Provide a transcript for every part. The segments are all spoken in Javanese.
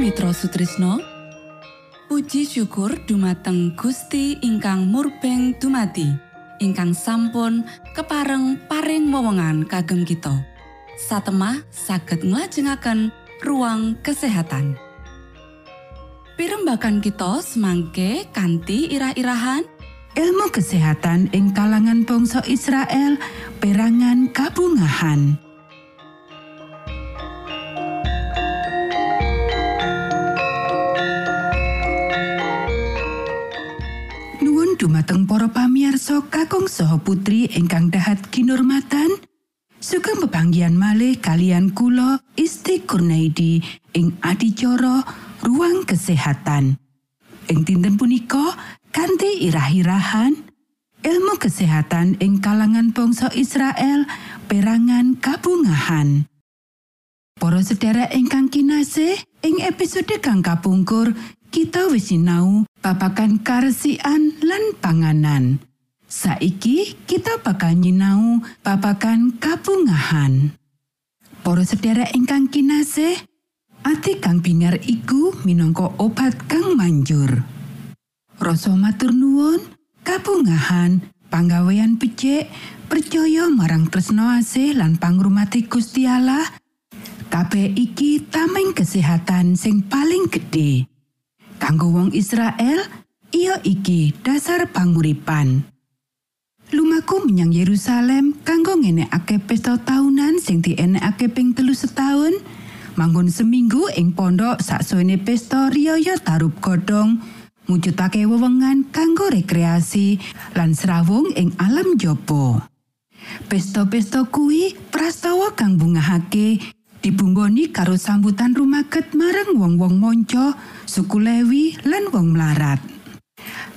Mitra Sutrisno. Puji syukur dumateng Gusti ingkang murbeng dumati ingkang sampun kepareng paring wewenngan kagem kita. Satemah saged nglajengaken ruang kesehatan. Pirembakan kita semangke kanthi irah-irahan. Ilmu kesehatan ing kalangan bangsa Israel perangan kabungahan dumateng para pamiarsa kakung saha putri ingkang dahat kinurmatan sugeng pebanggian malih kalian kula Isti Kurnaidi ing adicara ruang kesehatan. Ing dinten punika kanthi irah-irahan ilmu kesehatan ing kalangan bangsa Israel perangan kabungahan. Para sedherek ingkang kinasih ing episode kang kapungkur kita wis sinau babagan karesian lan panganan. Saiki kita bakal nyinau babagan kabungahan. Para sedherek ingkang kinasih, ati kang bingar iku minangka obat kang manjur. Rasa matur nuwun, kabungahan, panggawean becik, percaya marang tresno asih lan pangrumati Gusti Allah. Kabeh iki tameng kesehatan sing paling gedhe. Kanggo wong Israel iya iki dasar panguripan. Lumaku menyang Yerusalem kanggo ngenekake pesta tahunan sing dienekake ping telu setahun. Manggon seminggu ing pondok saksuwene pesta riyaya tarup godhong. Mujudake wewengan kanggo rekreasi lan serawung ing alam jopo Pesto-pesto kuwi prastawa kang bungahake dibumboni karo sambutan rumaket marang wong-wong monco, suku Lewi lan wong mlarat.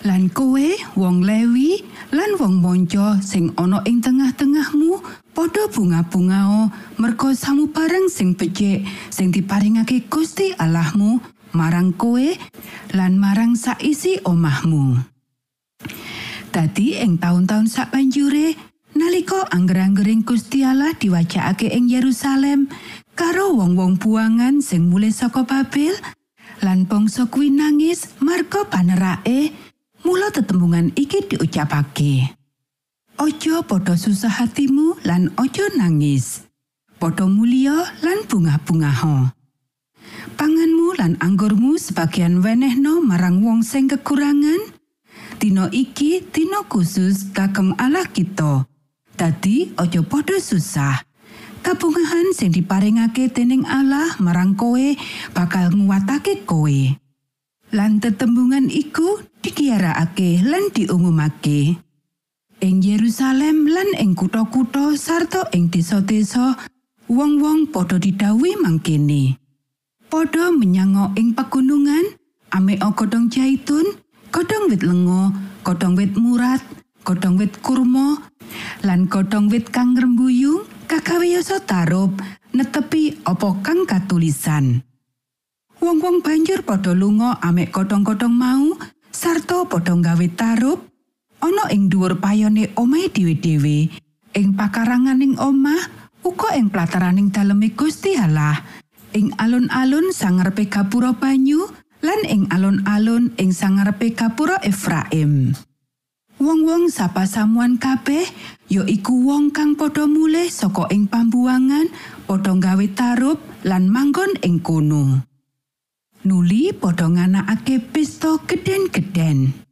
Lan kowe wong Lewi lan wong monco sing ana ing tengah-tengahmu padha bunga-bungao merga samu bareng sing becik sing diparingake Gusti Allahmu marang kowe lan marang saisi omahmu. Dadi ing taun-taun sak banjure nalika angger-anggering Gusti Allah diwacakake ing Yerusalem karo wong-wong buangan sing mulih saka Babel lan bangsa kuwi nangis marga panerake mula tetembungan iki diucapake Ojo padha susah hatimu lan ojo nangis padha mulia lan bunga-bungaho Pangan lan anggurmu sebagian wenehno marang wong sing kekurangan? Dina iki dina khusus kagem Allah kita. Dadi aja padha susah. Kabungahan sing diparingake dening Allah marang kowe bakal nguwatake kowe. Lan tetembungan iku dikiarakake lan diumumake. Ing Yerusalem lan ing kutha-kutha sarta ing desa-desa wong-wong padha didhawuhi mangkene. Padha menyango ing pegunungan, ame godhong jaitun, godhong wit lengo, godhong wit murat, godhong wit kurma, lan godhong wit kang rembuyung kagawiyasa tarup netepi apa kang katulisan. Wong-wong banjur padha lunga ame godhong-godhong mau sarta padha gawe tarup ana ing dhuwur payone omahe dhewe-dhewe ing pakaranganing omah uga ing plataraning daleme Gusti Allah. Ing alun-alun sangarepe gapura banyu lan ing alun-alun ing sangarepe gapura Efraim wong-wong sapa samuan kabeh ya iku wong kang padha mulih saka ing pambuangan padha gawe tarup lan manggon ing kono nuli padha nganakake pesta gedhen-gedhen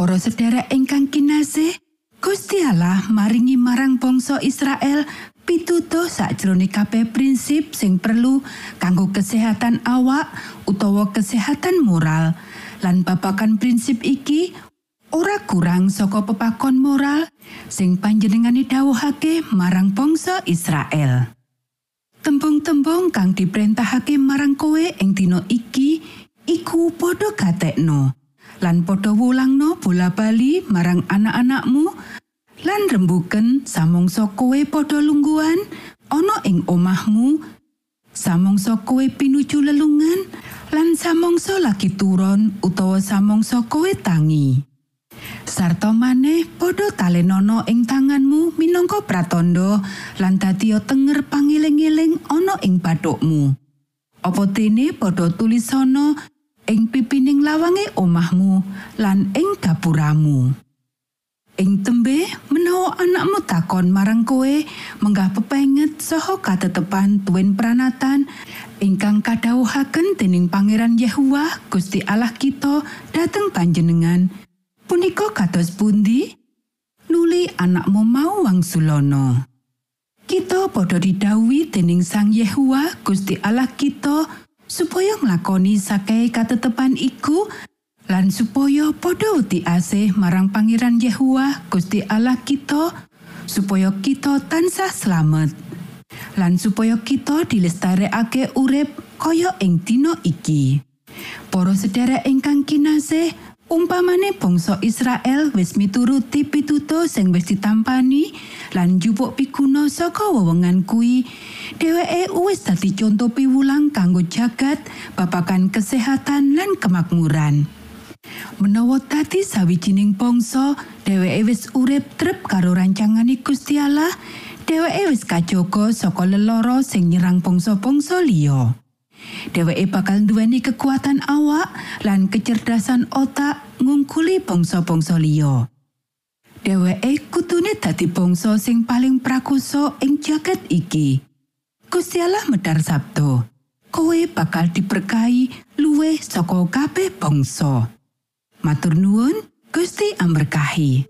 Para sedherek ingkang kinasih, Gusti Allah maringi marang bangsa Israel pitutuh sakjroning kabeh prinsip sing perlu kanggo kesehatan awak utawa kesehatan moral. Lan babakan prinsip iki ora kurang saka pepakon moral sing panjenengane dawuhake marang bangsa Israel. Tembung-tembung kang diperintahake marang kowe ing dina iki iku padha gatekno. lan padha wulangno bola bali marang anak-anakmu lan rembuken samongso kowe padha lungguhan ana ing omahmu samongso kowe pinuju lelungan lan samongso lagi turun utawa samongso kowe tangi sarta maneh padha talenono ing tanganmu minangka pratandha lan dadi tenger pangiling-iling ana ing bathukmu apa dene padha tulisono ing pipining lawange omahmu lan ing gapuramu. Ing tembe menawa anakmu takon marang kowe menggah pepenget saha katetepan tuwin pranatan ingkang kadhawuhaken dening Pangeran Yehuwa Gusti Allah kita dateng panjenengan punika kados pundi? Nuli anakmu mau wangsulana kita padha didhawuhi dening Sang Yehuwa Gusti Allah kita supaya nglakoni sakai katetepan iku lan supaya padha wedi asih marang Pangeran Yehuwa Gusti Allah kita supaya kita tansah slamet lan supaya kita dilestarekake urip kaya ing dina iki. Para sedherek ingkang kinasih umpamane bangsa Israel wis mituruti pituto sing wis ditampani lan jupuk piguna saka wewengan kuwi dheweke wis dadi conto piwulang kanggo jagat babagan kesehatan lan kemakmuran. Menawa tadi sawijining bangsa, dheweke wis urip trep karo rancangane Gusti Allah, dheweke wis kajogo saka lelara sing nyerang bangsa-bangsa liya. Dheweke bakal duweni kekuatan awak lan kecerdasan otak ngungkuli bangsa-bangsa liya. Dheweke kutune dadi bangsa sing paling prakusa ing jagat iki. Gusti Allah medar sabdo. Kowe bakal diberkahi luwih saka kabeh bangsa. Matur nuwun, Gusti amberkahi.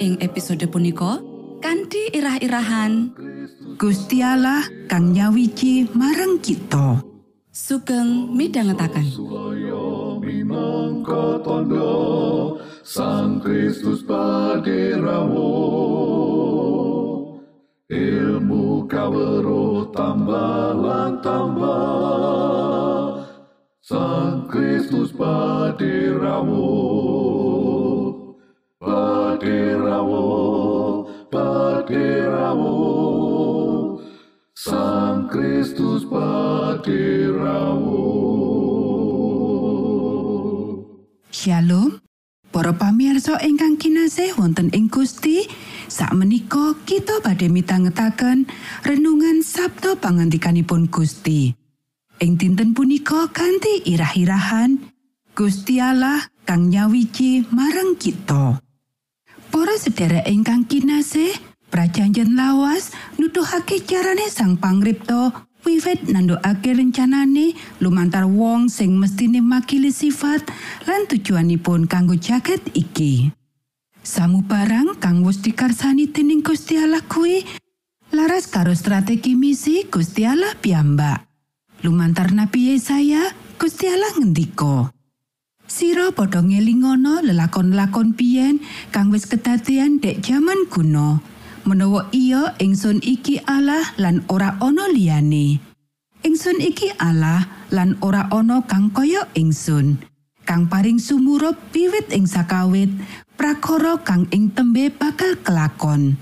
Ing episode punika kanthi irah-irahan. Gusti Allah kang nyawiji marang kita. sugeng minangka tondo Sang Kristus paderamu Ilmu kawero tambah tambah Sang Kristus paderamu Paderamu Paderamu Sang Kristus paderamu Shalom. Para pamirsa ingkang kinasih wonten ing Gusti, sakmenika kita badhe mitangetaken renungan Sabda pangandikanipun Gusti. Ing dinten punika kanthi irah-irahan Gusti Allah kang nyawiji marang kita. Para sedherek ingkang kinasih, prajanjen lawas nuduhake carane Sang Pangripta wiwit nandukake rencanane lumantar wong sing mestine makili sifat lan tujuanipun kanggo jaket iki. Samu barang kang wis dikarsani dening Gusti Allah kuwi laras karo strategi misi Gusti Allah piyambak. Lumantar Nabi Yesaya, Gusti Allah ngendika, Sira padha ngelingono lelakon-lakon biyen kang wis kedadean dek jaman kuno. Menawa iya ingsun iki Allah lan ora ana liyane. Ingsun iki Allah lan ora ana kang kaya ingsun. Kang paring sumurup piwit ing sakawit, prakara kang ing tembe bakal kelakon.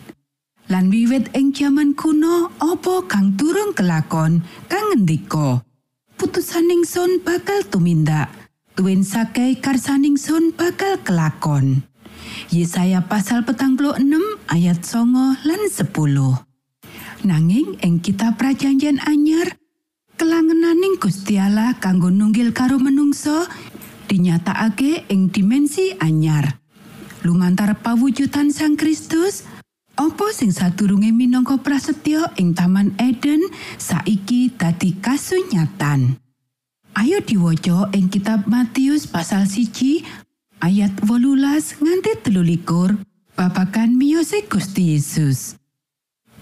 Lan wiwit ing jaman kuno apa kang durung kelakon kang ngendika putusaning sun bakal tumindak tuwin sakai karsaning sun bakal kelakon. Yesaya pasal petang ayat songo lan 10 nanging ing kitab prajanjian anyar kelangenaning Gusti Allah kanggo nunggil karo menungso dinyatakake ing dimensi anyar. Lumantar pawujudan Sang Kristus Apa sing sadurunge minangka prasetyo ing Taman Eden saiki dadi kasunyatan. Ayo diwaca ing kitab Matius pasal siji ayat wolulas nganti telulikur babagan miyose Gusti Yesus.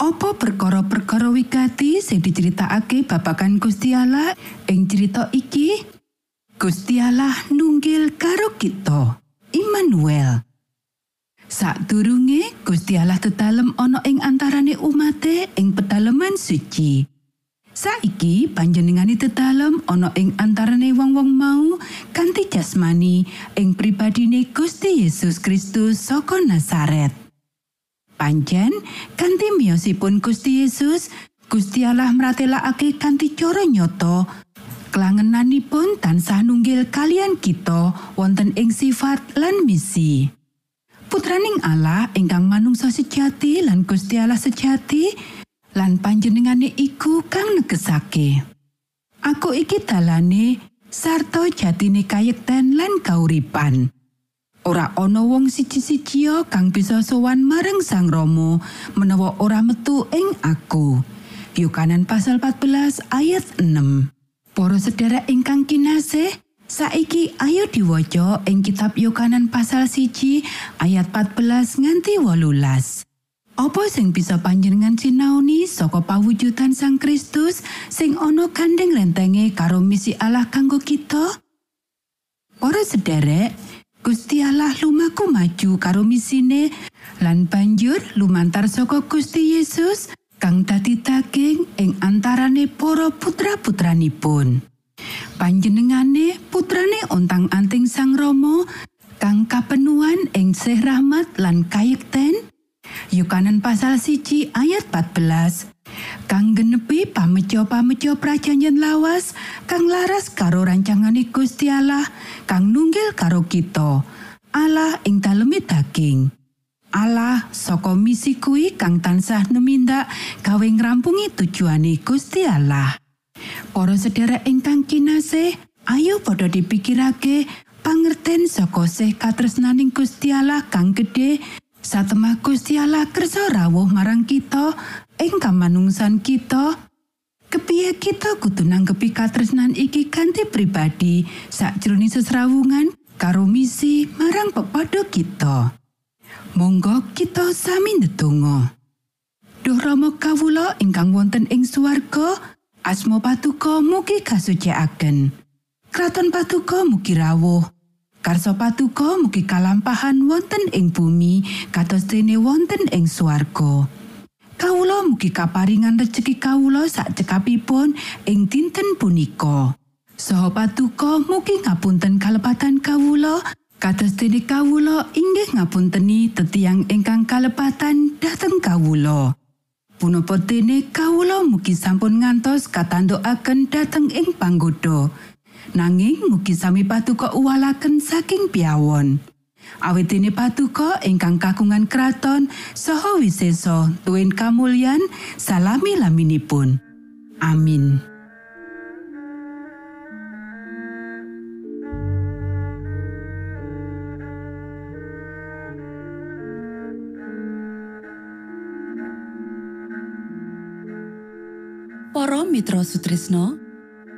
Apa perkara-perkara wigati sing diceritakake babagan Gusti Allah ing cerita iki? Gusti Allah nunggil karo kita. Immanuel. Sadurunge Gusti Allah tetalem ana ing antarane umate ing pedaleman suci. Saiki panjenengane tetalem ana ing antarane wong-wong mau kanthi jasmani ing pribadine Gusti Yesus Kristus saka Nazaret. Panjen kanthi miyosipun Gusti Yesus, Gusti Allah mratelakake kanthi cara nyata kelangenanipun tansah nunggil kalian kita wonten ing sifat lan misi. Putraning Allah ingkang manungsa sejati lan Gusti Allah sejati lan panjenengane iku kang negesake. Aku iki dalane sarta jatine kayekten lan kauripan. Ora ana wong siji-siji kang bisa sowan marang Sang Rama menawa ora metu ing aku. Yohanan pasal 14 ayat 6. Para sedherek ingkang kinasih, Saiki ayo diwaca ing kitab Yohanan pasal siji ayat 14 nganti wolulas. Apa sing bisa panjenengan sinaoni saka pawujudan Sang Kristus sing ana gandeng rentenge karo misi Allah kanggo kita? Para sederek, Gusti Allah lumaku maju karo misine lan banjur lumantar saka Gusti Yesus kang dadi daging ing antarane para putra-putranipun. Panjenengane putrane ontang-anting Sang Rama kang kapenuan ing sih rahmat lan kayekten. Yukanan pasal siji ayat 14. Kang genepi pameco-pameco prajanjen lawas kang laras karo rancangane Gusti Allah kang nunggil karo kita. Allah ing daleme daging. Allah saka misi kuwi kang tansah numindak gawe ngrampungi tujuane Gusti Allah. Para sedherek ingkang kinasih, ayo padha dipikirake pangerten saka sih katresnaning Gusti Allah kang gedhe satemah Gusti Allah kersa rawuh marang kita ing kamanungsan kita. Kepiye kita kudu nanggepi katresnan iki kanthi pribadi sakjroning sesrawungan karo misi marang pepadha kita. Monggo kita sami ndedonga. Duh Rama kawula ingkang wonten ing swarga, asma patuko mugi kasucikaken. Kraton patuko mugi rawuh. Karso patuko mugi kalampahan wonten ing bumi kados dene wonten ing swarga. Kawula mugi kaparingan rejeki kawula sak cekapipun ing dinten punika. Saha patuko mugi ngapunten kalepatan kawula kados dene kawula inggih ngapunteni tetiang ingkang kalepatan dhateng kawula. Punapa dene kawula mugi sampun ngantos katandukaken dhateng ing panggoda. Nanging mugi sami patuko uwalaken saking piawon. Awit dene patuko ingkang kagungan kraton saha wisesa tuwin kamulyan salami laminipun. Amin. Para Mitra Sutrisno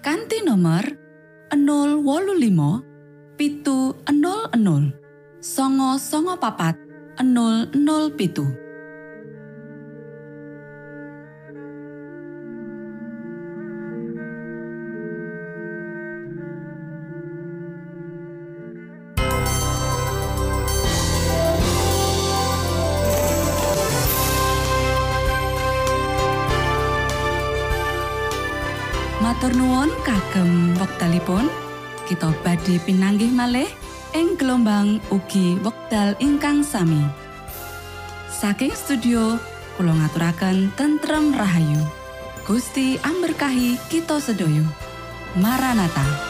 kanti nomor 025 pitu 00 songo songo papat 00 wektalipun kita badhe pinanggih malih ing gelombang ugi wekdal ingkang sami. Saking studio kula ngaturaken tentrem rahayu. Gusti amberkahi kita sedaya. Maranatha.